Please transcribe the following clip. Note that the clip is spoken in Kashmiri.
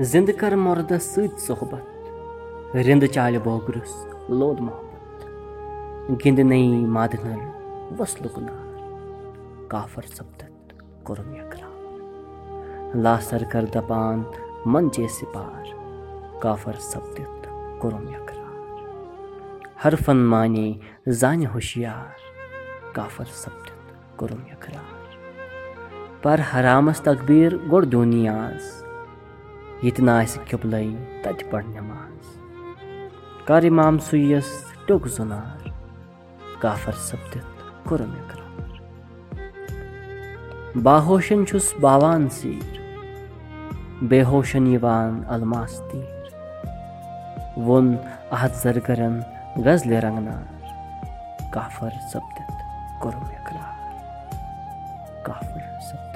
زِندٕ کر مۄردس سۭتۍ صحبت رِندٕ چالہِ بوگرُس لوٚد محبت گِنٛدِ نٔے مادٕ نل وصلُک نار کافر سپدت کوٚرُم یکرار لاسر کر دپان منچے سِپار کافر سپدِتھ کوٚرُم یکرار حرفن مانے زانہِ ہوشیار کافر سپدِتھ کوٚرُم یکرار پر حرامس تقبیٖر گۄڈٕ دیُن نیاز ییٚتہِ نہٕ آسہِ قبلے تتہِ پڑ نٮ۪ماز کر اِمام سُیس ٹوٚک زُنار کافر سپدِتھ کوٚرُم یکرار باہوشن چھُس باوان سیٖر بے ہوشن یِوان الماس تیٖر ووٚن احد زرگرن غزلہِ رنٛگنار کافر سپدِتھ کوٚرُم سپدِتھ